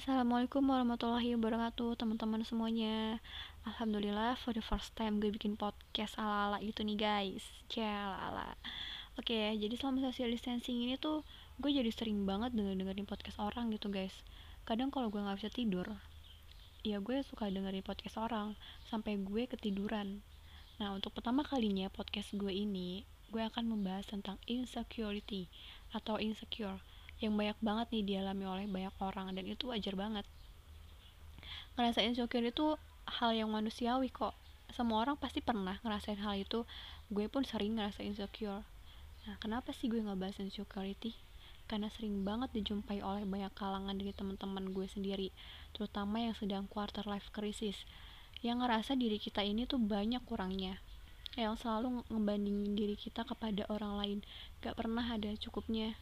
Assalamualaikum warahmatullahi wabarakatuh teman-teman semuanya. Alhamdulillah for the first time gue bikin podcast ala-ala gitu nih guys. Ala. Oke jadi selama social distancing ini tuh gue jadi sering banget denger-dengerin podcast orang gitu guys. Kadang kalau gue gak bisa tidur Ya gue suka dengerin podcast orang Sampai gue ketiduran. Nah untuk pertama kalinya podcast gue ini Gue akan membahas tentang insecurity Atau insecure yang banyak banget nih dialami oleh banyak orang dan itu wajar banget. Ngerasa insecure itu hal yang manusiawi kok. Semua orang pasti pernah ngerasain hal itu. Gue pun sering ngerasa insecure. Nah kenapa sih gue nggak bahas insecurity? Karena sering banget dijumpai oleh banyak kalangan dari teman-teman gue sendiri terutama yang sedang quarter life crisis. Yang ngerasa diri kita ini tuh banyak kurangnya. Yang selalu ngebandingin diri kita kepada orang lain. Gak pernah ada cukupnya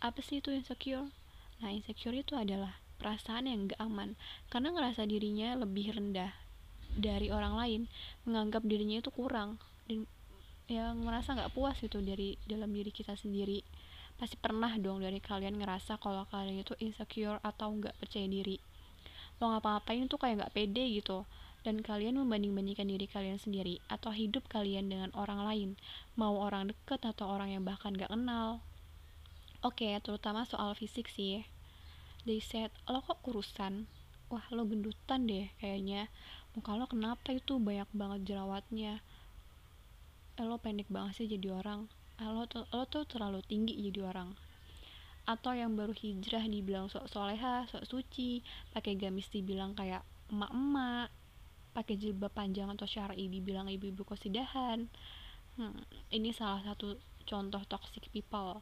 apa sih itu insecure? Nah, insecure itu adalah perasaan yang gak aman karena ngerasa dirinya lebih rendah dari orang lain, menganggap dirinya itu kurang dan yang merasa gak puas itu dari dalam diri kita sendiri. Pasti pernah dong dari kalian ngerasa kalau kalian itu insecure atau gak percaya diri. Lo ngapa-ngapain tuh kayak gak pede gitu dan kalian membanding-bandingkan diri kalian sendiri atau hidup kalian dengan orang lain, mau orang deket atau orang yang bahkan gak kenal. Oke, okay, terutama soal fisik sih. They said, lo kok kurusan? Wah, lo gendutan deh kayaknya. Muka lo kenapa itu banyak banget jerawatnya? Eh, lo pendek banget sih jadi orang. Eh, lo, tuh, lo tuh terlalu tinggi jadi orang. Atau yang baru hijrah dibilang sok soleha, sok suci, pakai gamis dibilang kayak emak-emak, pakai jilbab panjang atau syar'i dibilang ibu-ibu kosidahan. Hmm, ini salah satu contoh toxic people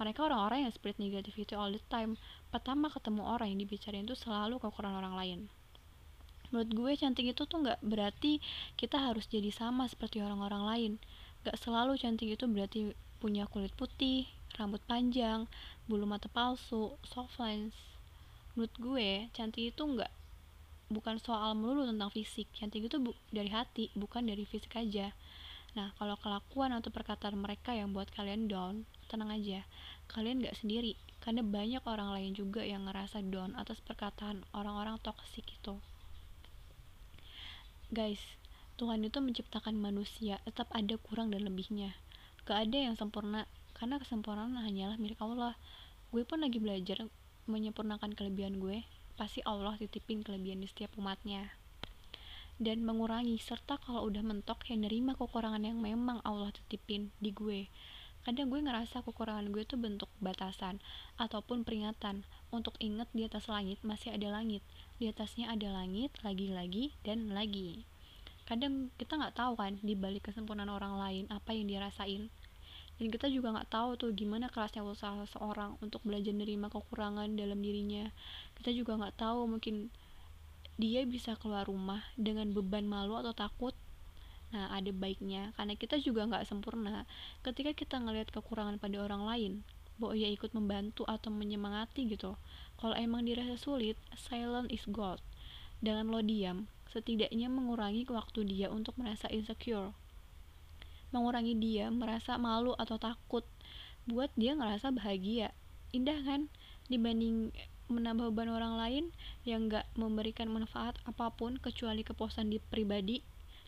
mereka orang-orang yang spirit negativity all the time. Pertama ketemu orang yang dibicarain itu selalu kekurangan orang lain. Menurut gue cantik itu tuh nggak berarti kita harus jadi sama seperti orang-orang lain. Gak selalu cantik itu berarti punya kulit putih rambut panjang bulu mata palsu soft lens menurut gue cantik itu nggak bukan soal melulu tentang fisik. Cantik itu dari hati bukan dari fisik aja nah kalau kelakuan atau perkataan mereka yang buat kalian down tenang aja. Kalian gak sendiri karena banyak orang lain juga yang ngerasa down atas perkataan orang-orang toksik itu. Guys Tuhan itu menciptakan manusia tetap ada kurang dan lebihnya. Gak ada yang sempurna karena kesempurnaan hanyalah milik Allah. Gue pun lagi belajar menyempurnakan kelebihan gue pasti Allah titipin kelebihan di setiap umatnya dan mengurangi serta kalau udah mentok yang nerima kekurangan yang memang Allah titipin di gue. Kadang gue ngerasa kekurangan gue tuh bentuk batasan ataupun peringatan. Untuk inget di atas langit masih ada langit di atasnya ada langit lagi-lagi dan lagi. Kadang kita nggak tahu kan di balik kesempurnaan orang lain apa yang dirasain dan kita juga nggak tahu tuh gimana kerasnya usaha seseorang untuk belajar menerima kekurangan dalam dirinya. Kita juga nggak tahu mungkin dia bisa keluar rumah dengan beban malu atau takut Nah, ada baiknya karena kita juga nggak sempurna. Ketika kita ngelihat kekurangan pada orang lain, bahwa ia ikut membantu atau menyemangati gitu. Kalau emang dirasa sulit, silent is gold. Dengan lo diam, setidaknya mengurangi waktu dia untuk merasa insecure. Mengurangi dia merasa malu atau takut. Buat dia ngerasa bahagia. Indah kan? Dibanding menambah beban orang lain yang gak memberikan manfaat apa pun kecuali kepuasan di pribadi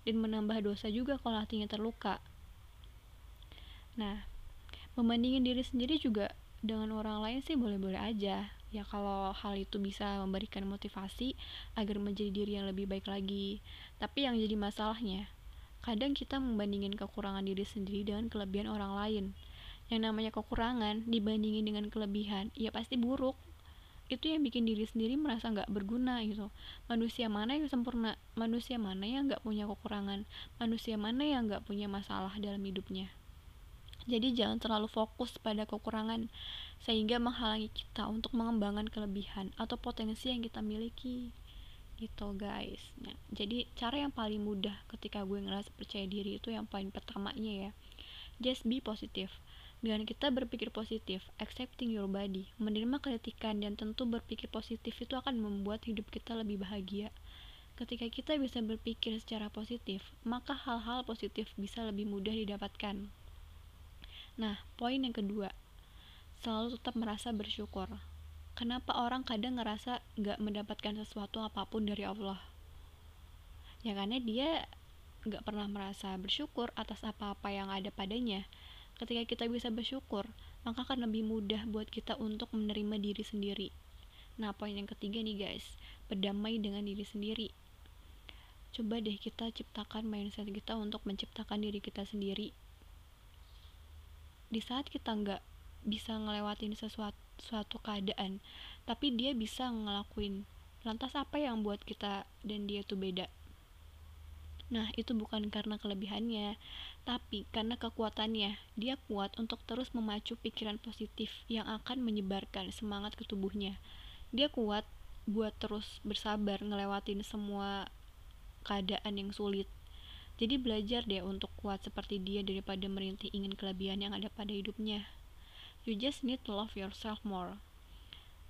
dan menambah dosa juga kalau hatinya terluka. Nah, membandingin diri sendiri juga dengan orang lain sih boleh-boleh aja. Ya kalau hal itu bisa memberikan motivasi agar menjadi diri yang lebih baik lagi. Tapi yang jadi masalahnya, kadang kita membandingin kekurangan diri sendiri dengan kelebihan orang lain. Yang namanya kekurangan dibandingin dengan kelebihan, ya pasti buruk itu yang bikin diri sendiri merasa nggak berguna gitu. Manusia mana yang sempurna? Manusia mana yang nggak punya kekurangan? Manusia mana yang nggak punya masalah dalam hidupnya? Jadi jangan terlalu fokus pada kekurangan sehingga menghalangi kita untuk mengembangkan kelebihan atau potensi yang kita miliki gitu guys. Nah, jadi cara yang paling mudah ketika gue ngerasa percaya diri itu yang paling pertamanya ya just be positive dengan kita berpikir positif, accepting your body, menerima kritikan dan tentu berpikir positif itu akan membuat hidup kita lebih bahagia. Ketika kita bisa berpikir secara positif, maka hal-hal positif bisa lebih mudah didapatkan. Nah, poin yang kedua, selalu tetap merasa bersyukur. kenapa orang kadang ngerasa gak mendapatkan sesuatu apa pun dari Allah ya karena dia gak pernah merasa bersyukur atas apa-apa yang ada padanya ketika kita bisa bersyukur maka akan lebih mudah buat kita untuk menerima diri sendiri. Nah poin yang ketiga nih guys berdamai dengan diri sendiri. Coba deh kita ciptakan mindset kita untuk menciptakan diri kita sendiri. Di saat kita nggak bisa ngelewatin sesuatu suatu keadaan tapi dia bisa ngelakuin lantas apa yang buat kita dan dia tuh beda Nah, itu bukan karena kelebihannya, tapi karena kekuatannya. Dia kuat untuk terus memacu pikiran positif yang akan menyebarkan semangat ke tubuhnya. Dia kuat buat terus bersabar ngelewatin semua keadaan yang sulit. Jadi belajar deh untuk kuat seperti dia daripada merintih ingin kelebihan yang ada pada hidupnya. You just need to love yourself more.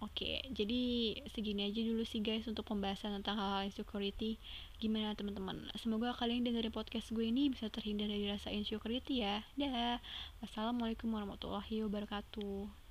Oke, jadi segini aja dulu sih guys untuk pembahasan tentang hal-hal insecurity. Gimana teman-teman? Semoga kalian dengerin podcast gue ini bisa terhindar dari rasa insecurity ya. Dah. Wassalamualaikum warahmatullahi wabarakatuh.